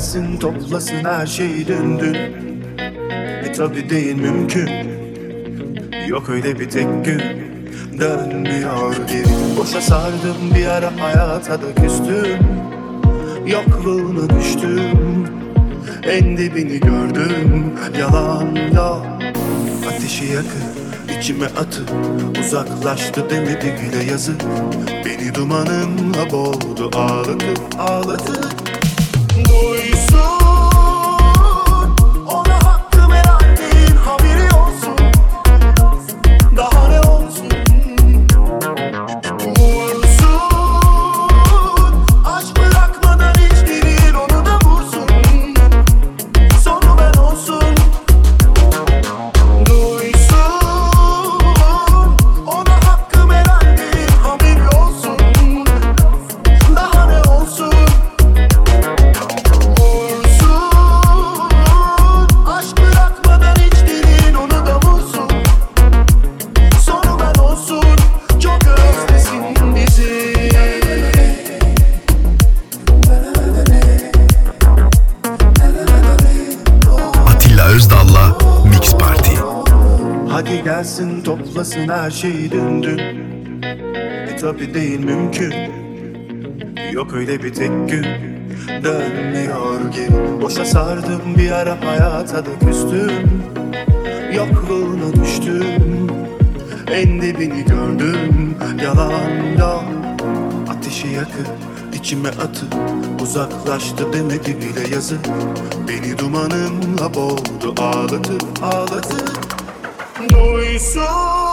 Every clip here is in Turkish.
Gelsin toplasın her şeyi döndün E tabi değil mümkün. Yok öyle bir tek gün. Dönmüyor geri. Boşa sardım bir ara hayata da küstüm. Yokluğuna düştüm. En dibini gördüm. Yalan yok. Ateşi yakıp içime atıp Uzaklaştı demedi bile yazı Beni dumanınla boğdu ağladı ağladı Hadi gelsin toplasın her şeyi döndün E tabi değil mümkün. Yok öyle bir tek gün. Dönmüyor geri. Boşa sardım bir ara hayata da küstüm. Yokluğuna düştüm. En dibini gördüm. Yalan yok Ateşi yakıp içime atıp Uzaklaştı demedi bile yazı Beni dumanınla boğdu ağladı ağladı Oi, sou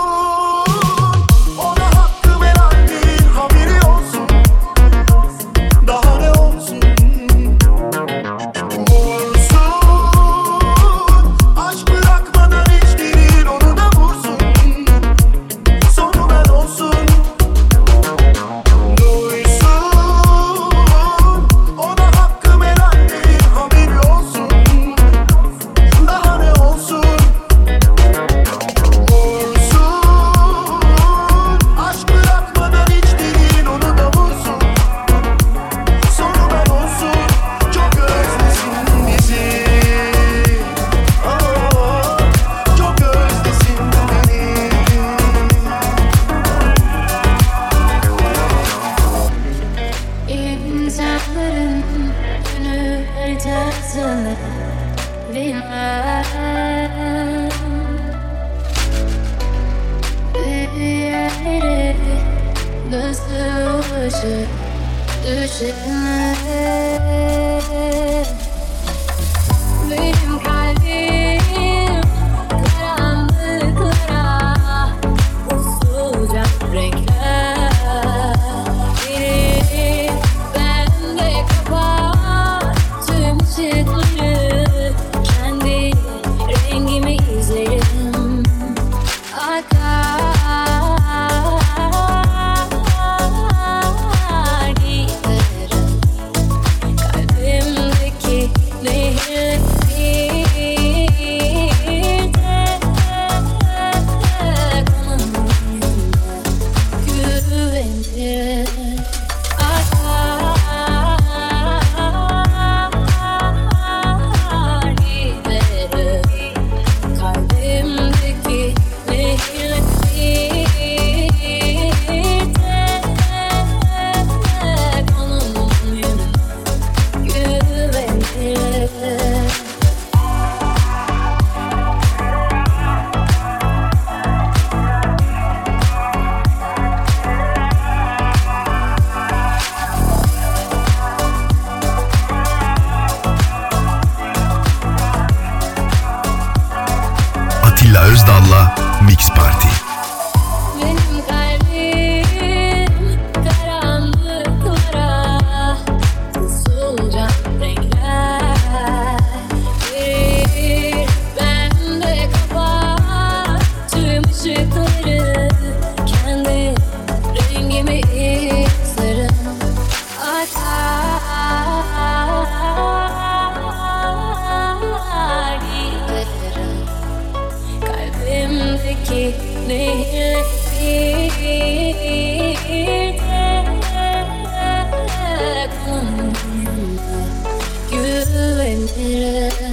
better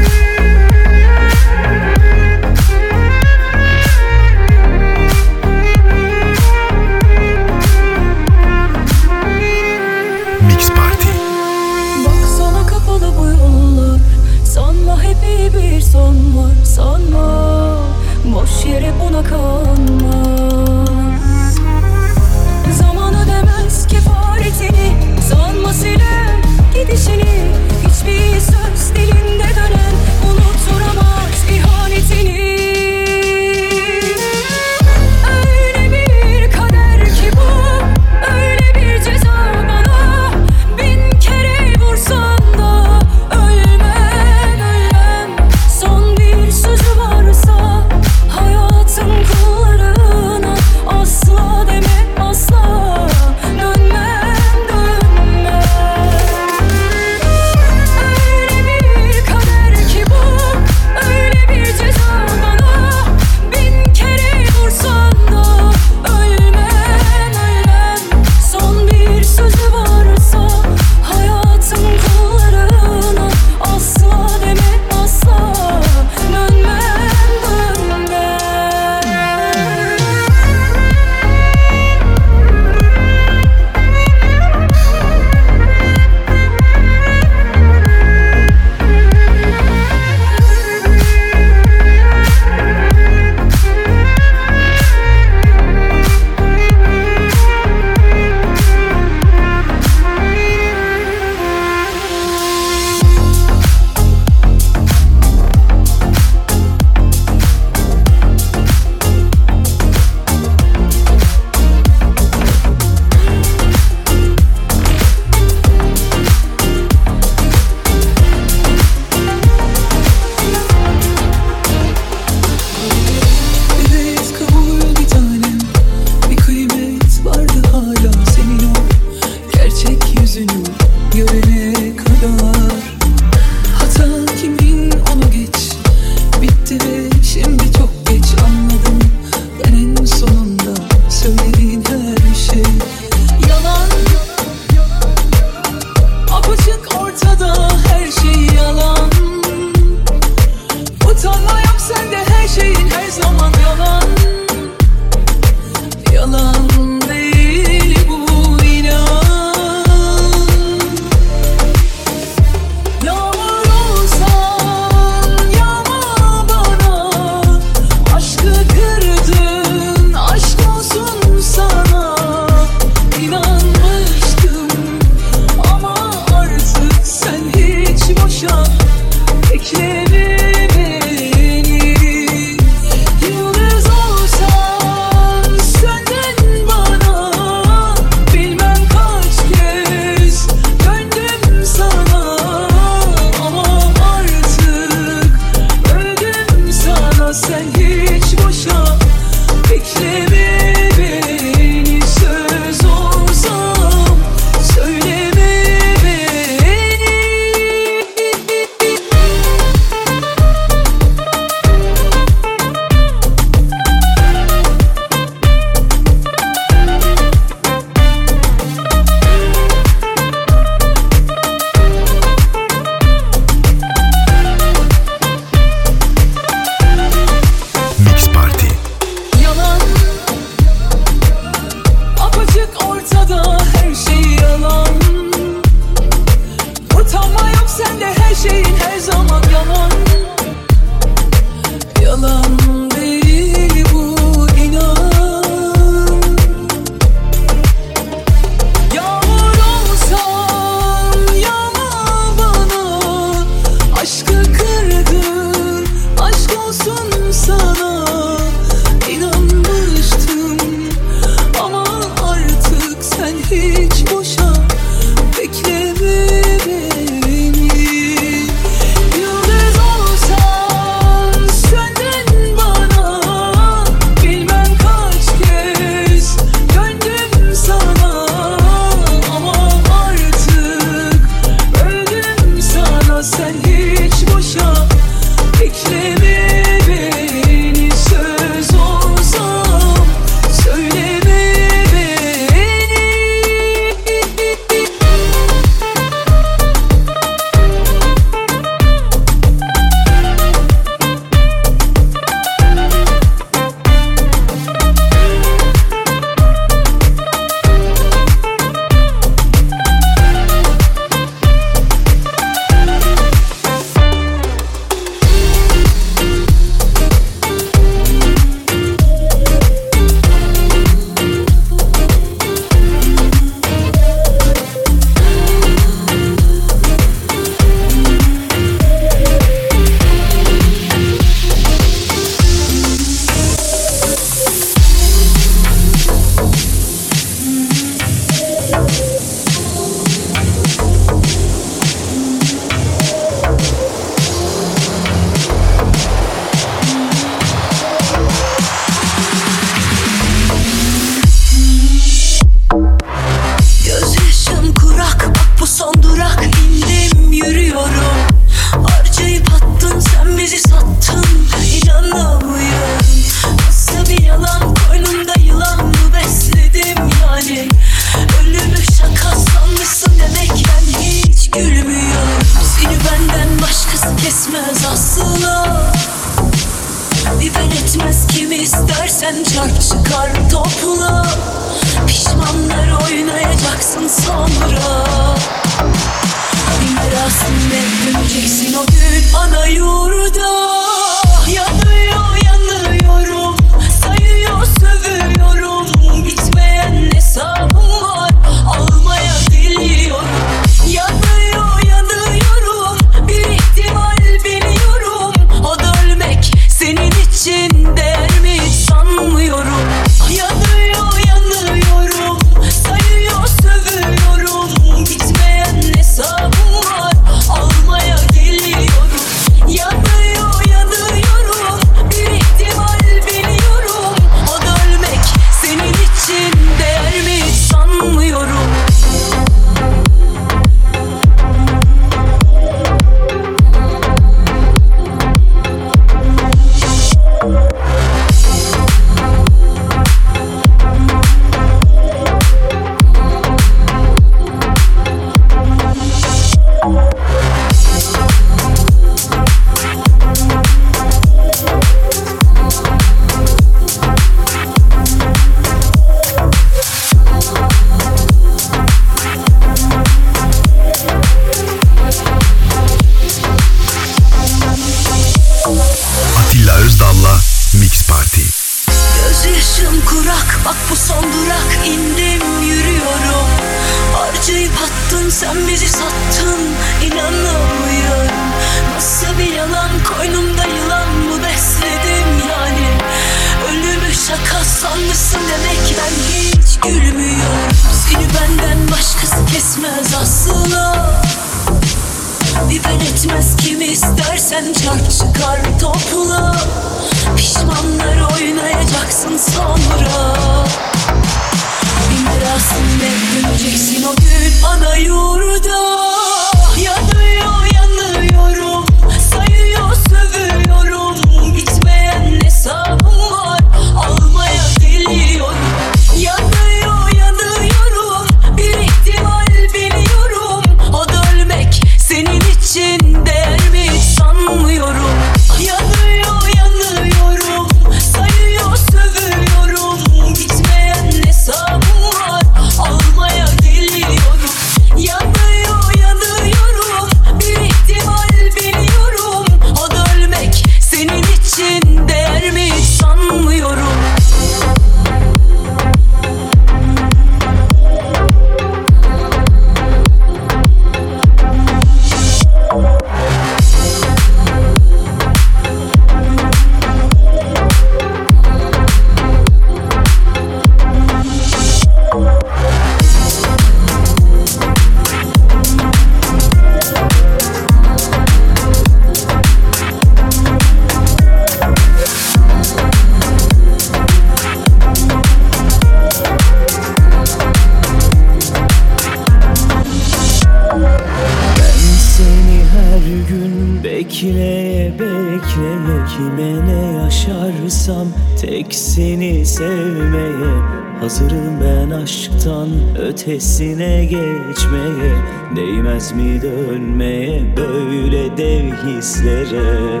ötesine geçmeye Değmez mi dönmeye böyle dev hislere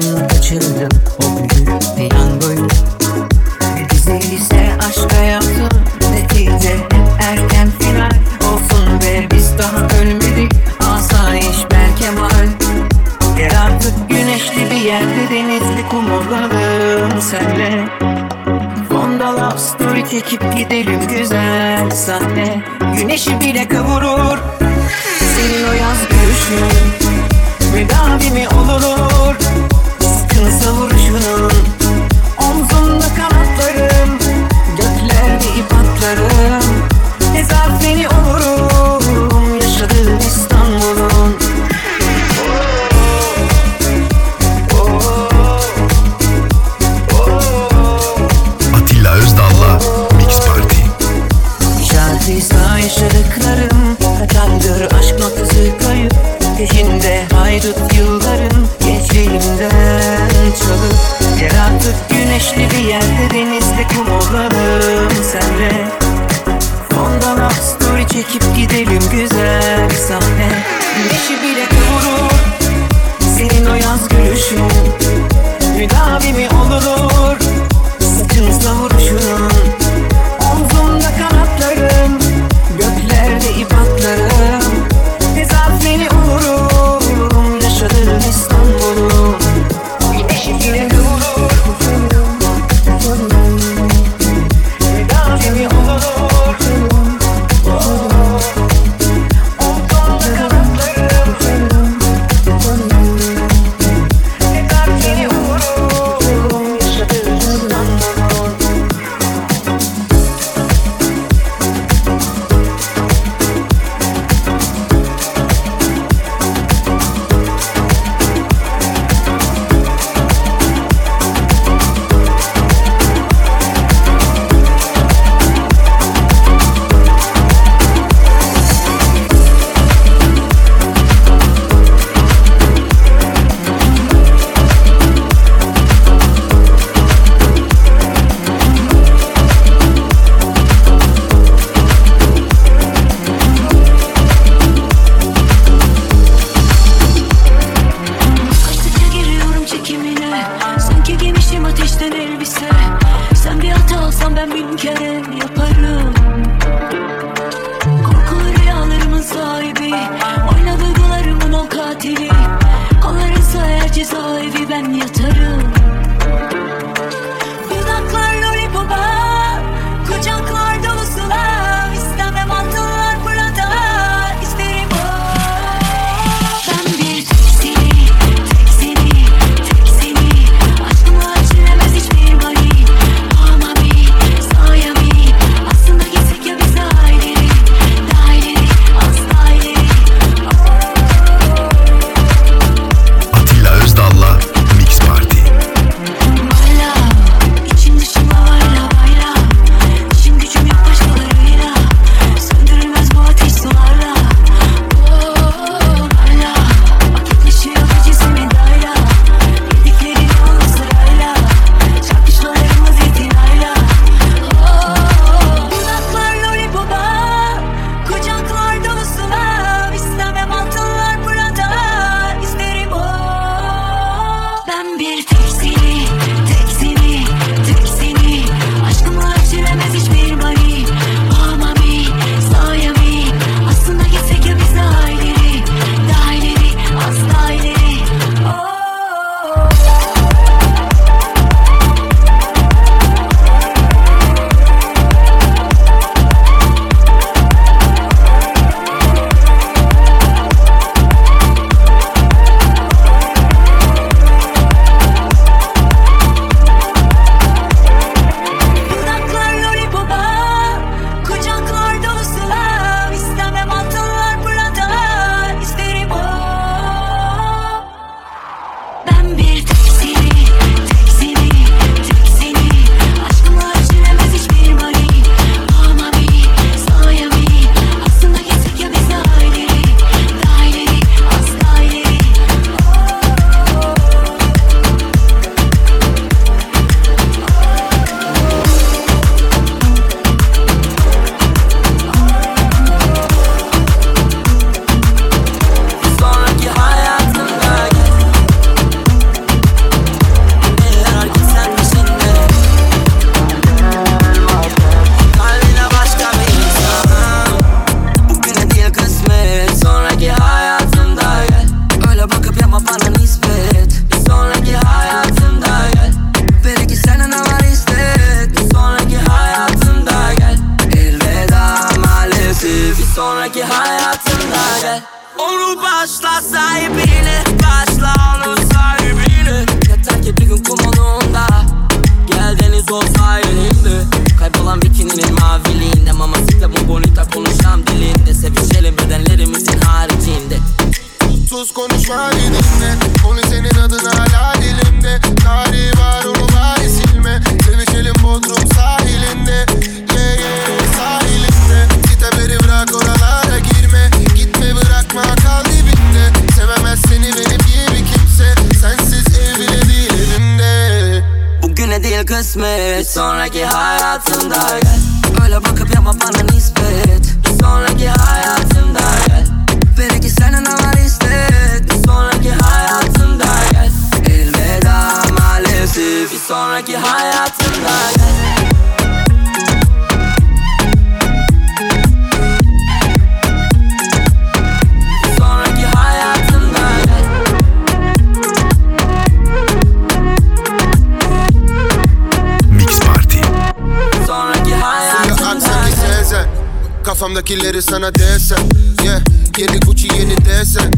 Akşamla kaçırdım. O günü piyangoyu Bizi ise aşka yaptım Netice hep erken final. Olsun be biz daha ölmedik. Asayiş belki var Gel artık güneşli bir yerde Denizli kum olalım senle. Fonda love story çekip gidelim güzel sahne. Güneşi bile kavurur. Senin o yaz gülüşün Müdavimi olur? savur bari senin adın hala dilimde. Tarih var onu bari Sevişelim Bodrum sahilinde. Sahilinde. Git bırak oralara girme. Gitme bırakma kal dibinde. Seni benim gibi kimse. Sensiz ev bile değil elimde Sonraki hayatında gel. Öyle bakıp yapma bana nispet. hayatımdan Sonraki hayatımdan Mix Party Sonraki hayatımdan Sezen Kafamdakileri sana desem Yeah Yeni Gucci yeni desen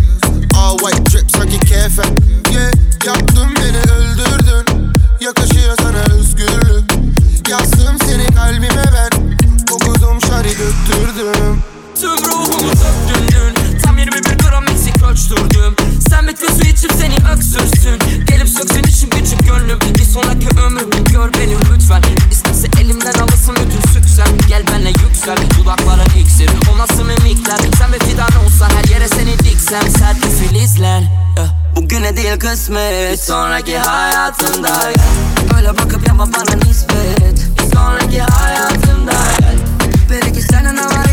All white drip sanki kefen Yeah Yaptın beni öldürdün. Yakışıyor sana özgürlük. Yazdım seni kalbime ben. Okudum şari götürdüm. Tüm ruhumu dök döndün Tam 21 gram eksik ölçtürdüm. Sen bitki su içip seni öksürsün. Gelip söksün için küçük gönlüm. Bir sonraki ömrümü gör beni lütfen. İsterse elimden alasın bütün süksem Gel benle yüksel. Dudaklara iksir. O nasıl mimikler. Sen bir fidan olsan her yere seni diksem. Sert bir filizler yeah. Bugüne değil kısmet Bir sonraki hayatımda gel. Böyle bakıp yapma bana nispet Bir sonraki hayatımda gel. Belki senin ama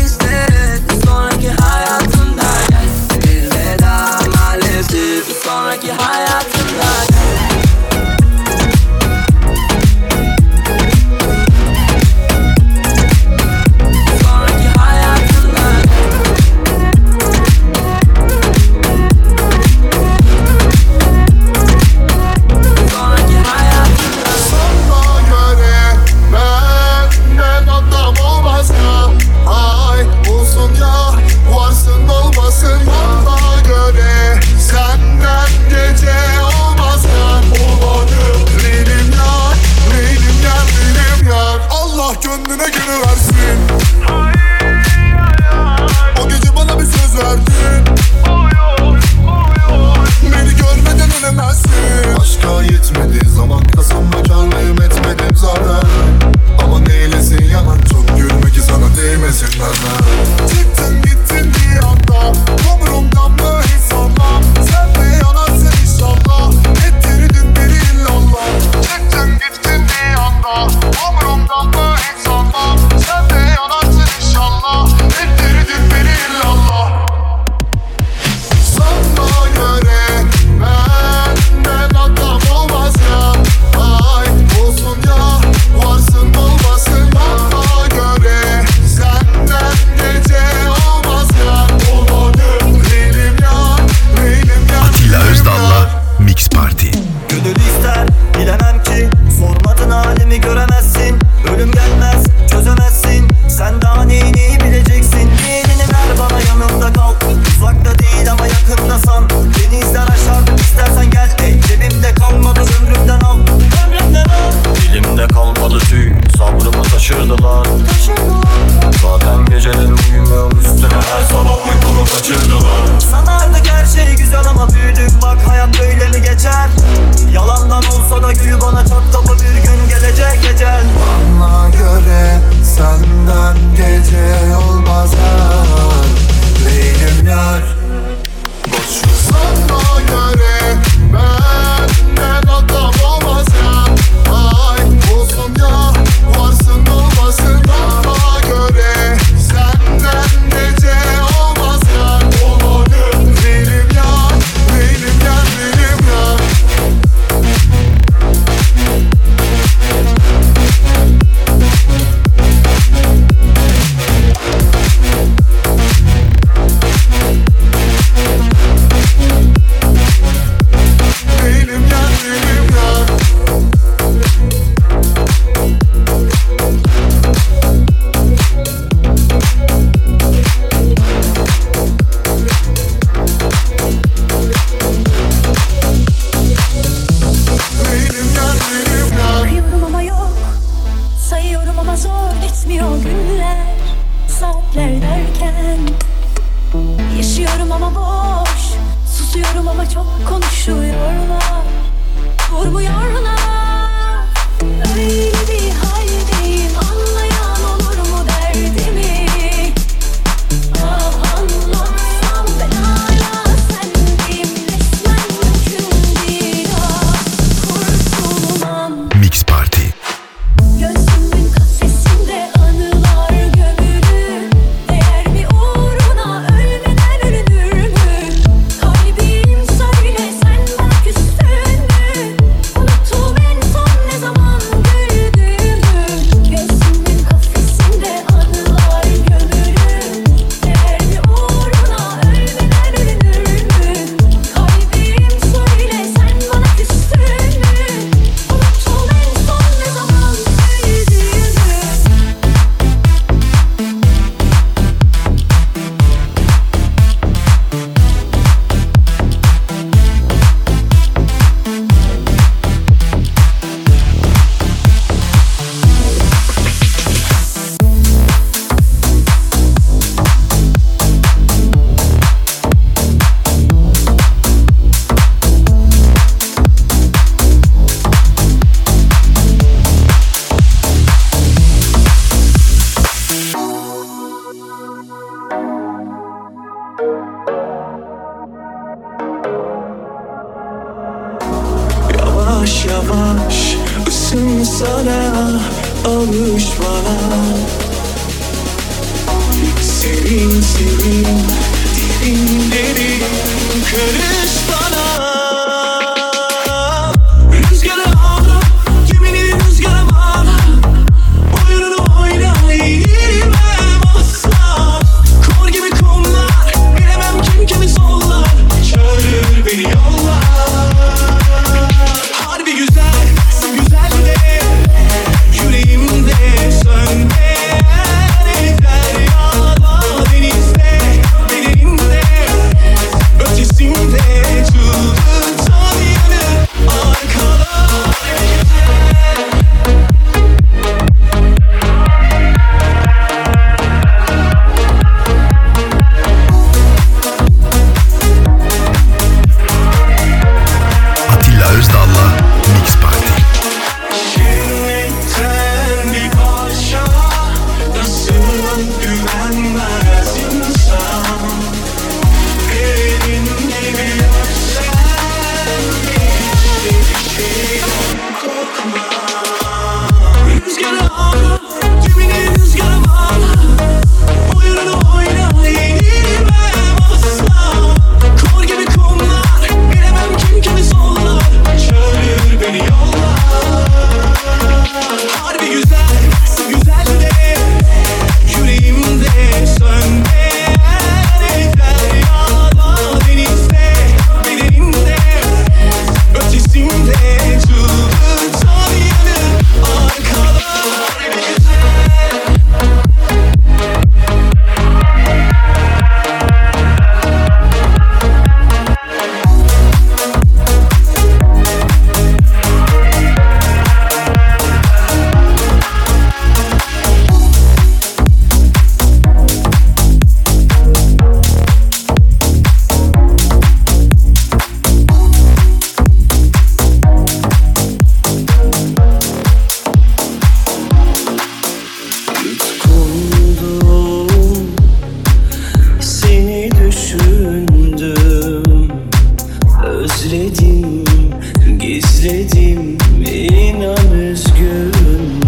İnan üzgündüm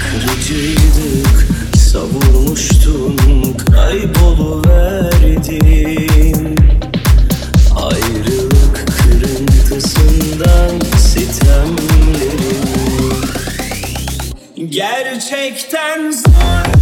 Kırıcıydık Savurmuştun Kayboluverdin Ayrılık kırıntısından Sitemlerin Gerçekten zor.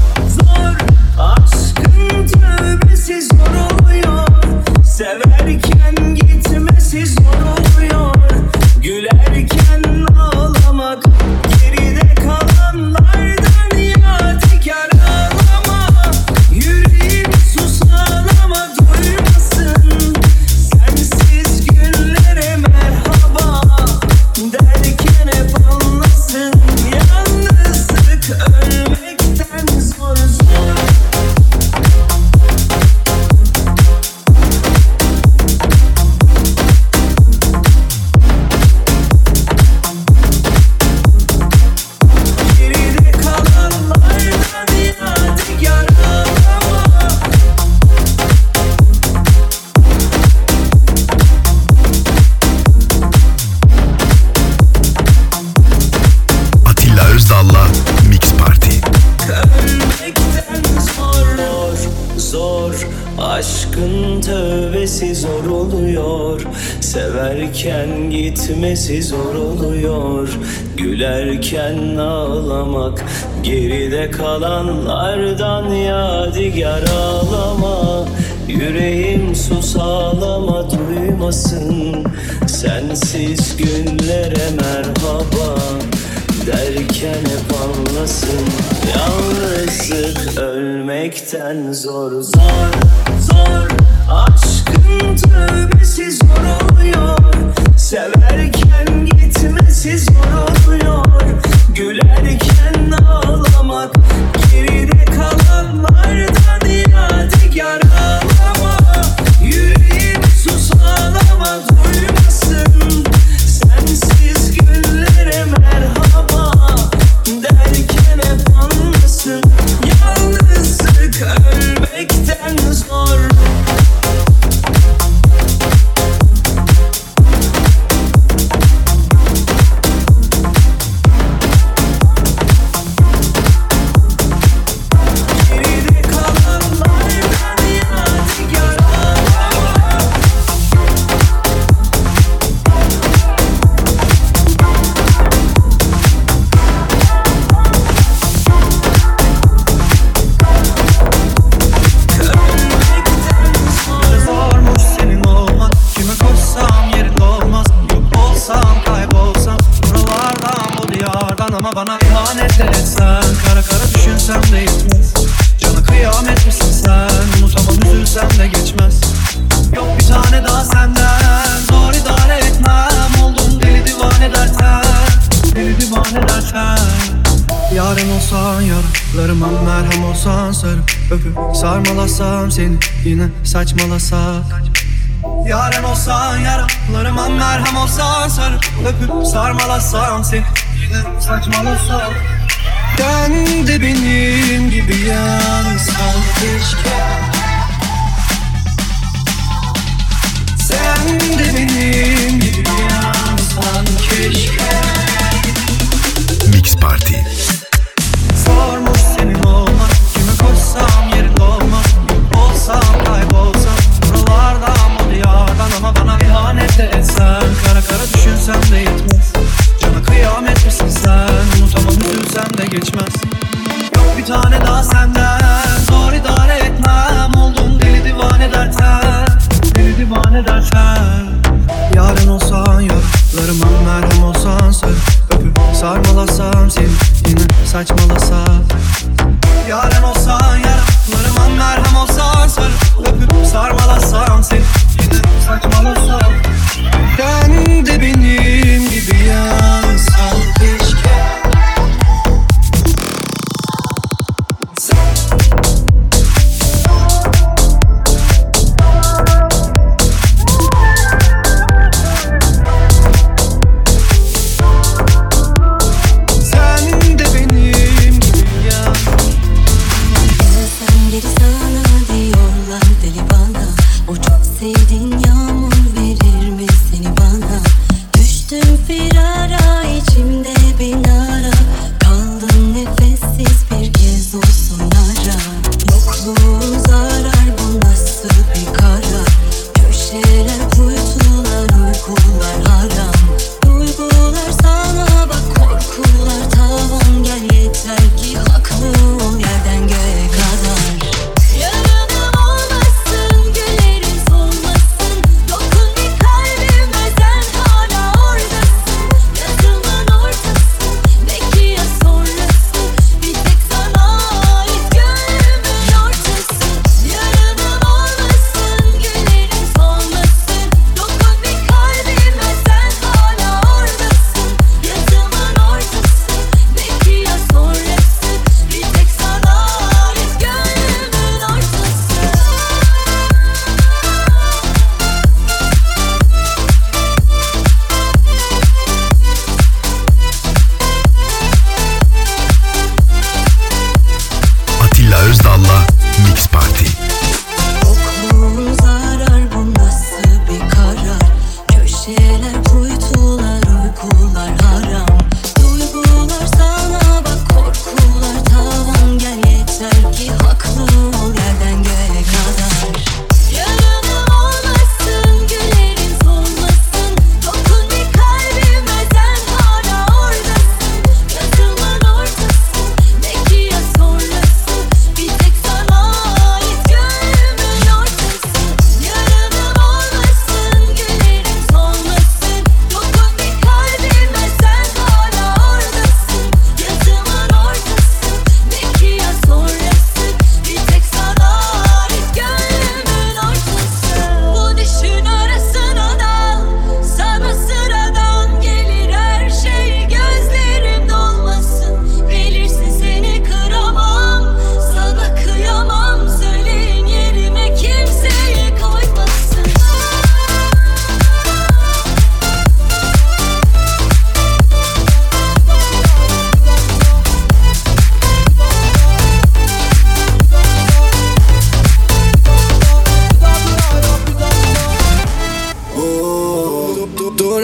gitmesi zor oluyor. Gülerken ağlamak Geride kalanlardan yadigar ağlama. Yüreğim sus ağlama duymasın. Sensiz günlere merhaba Derken hep anlasın. Yalnızlık ölmekten zor Zor zor. Aşkın tövbesi zor oluyor. Severken gitmesiz yoruluyor. Gülerken ağlamak geride kalıyor. Sarmalasam seni Saçmalasam. Sen de benim gibi yansan keşke. Sen de benim gibi yansan keşke. Mix Party.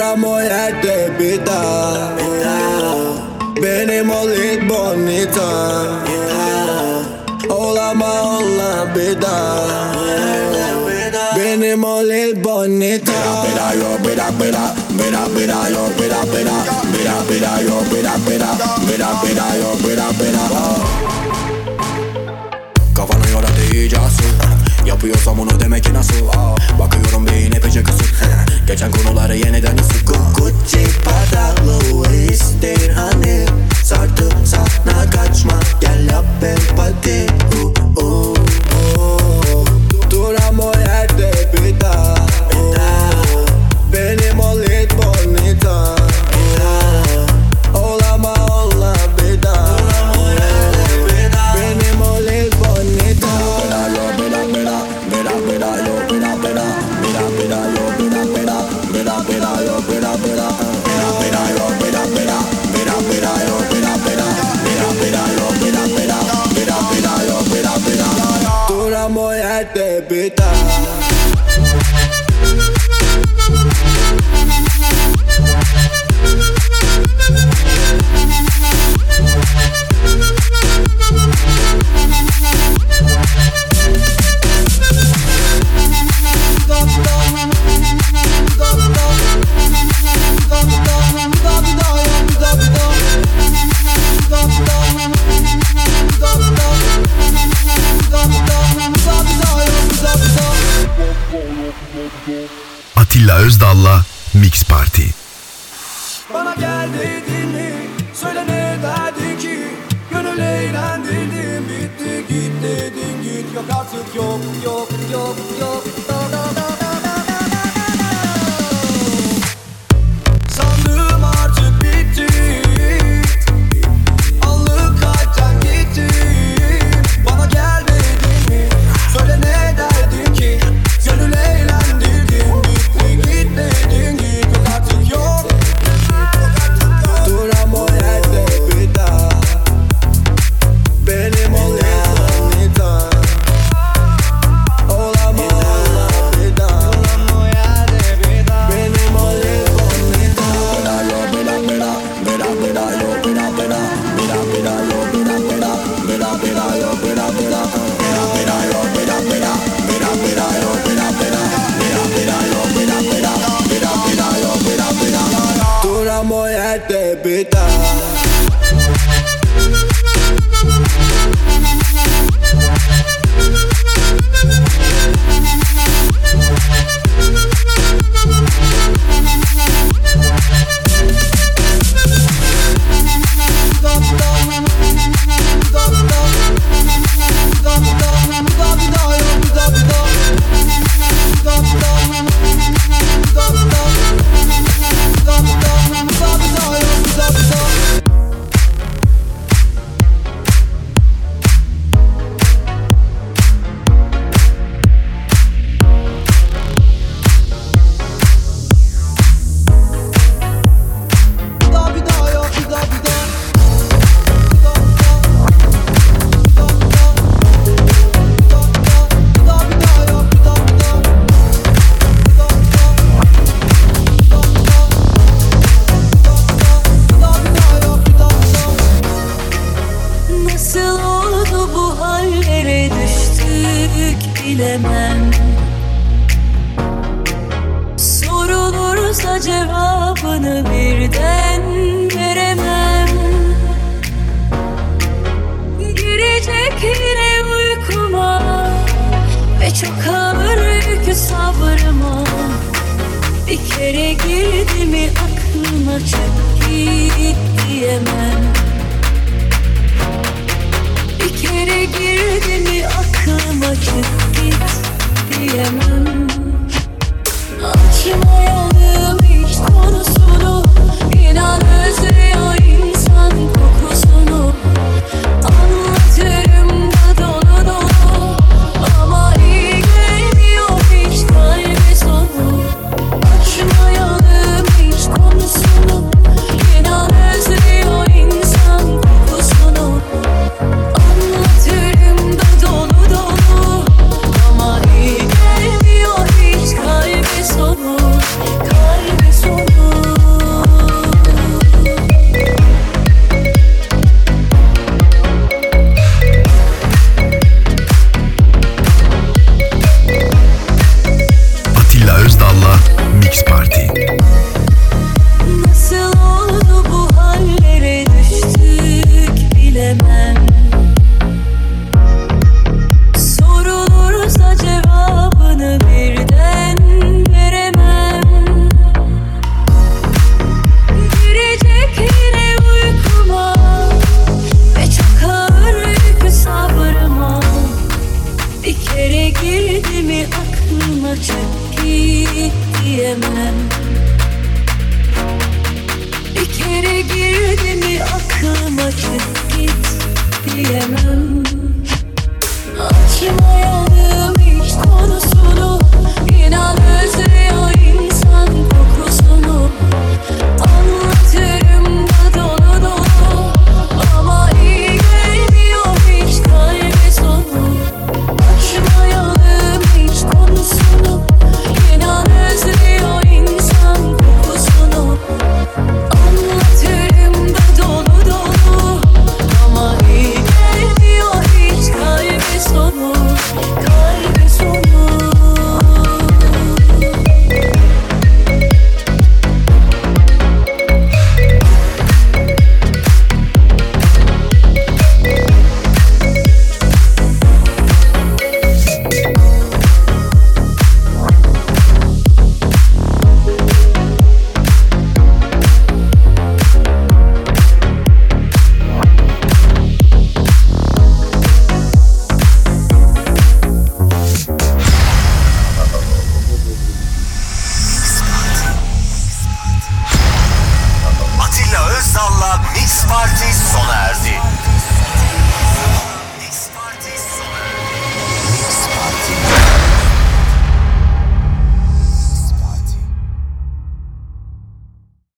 vrea moja te pita. Benim o lit bonita. Olama olla bida Benim o lit bonita. Bira yo bira bira Bira bira yo bira bira Bira bira yo bira bira Bira bira yo bira bira Kafana yoradı iyice asıl Yapıyorsam onu demek ki nasıl? Bakıyorum beyin epeyce kısık. Geçen konuları yeniden ısık Gucci patalı istin hani Sardı sana kaçma. Gel yap ben pati uh, uh, uh. Duram o yerde bir daha. Mix Party. Bana gel dediğini söyle ne derdin ki? Gönül eğlendirdin bitti git dedin git. Yok artık yok yok yok yok. Daha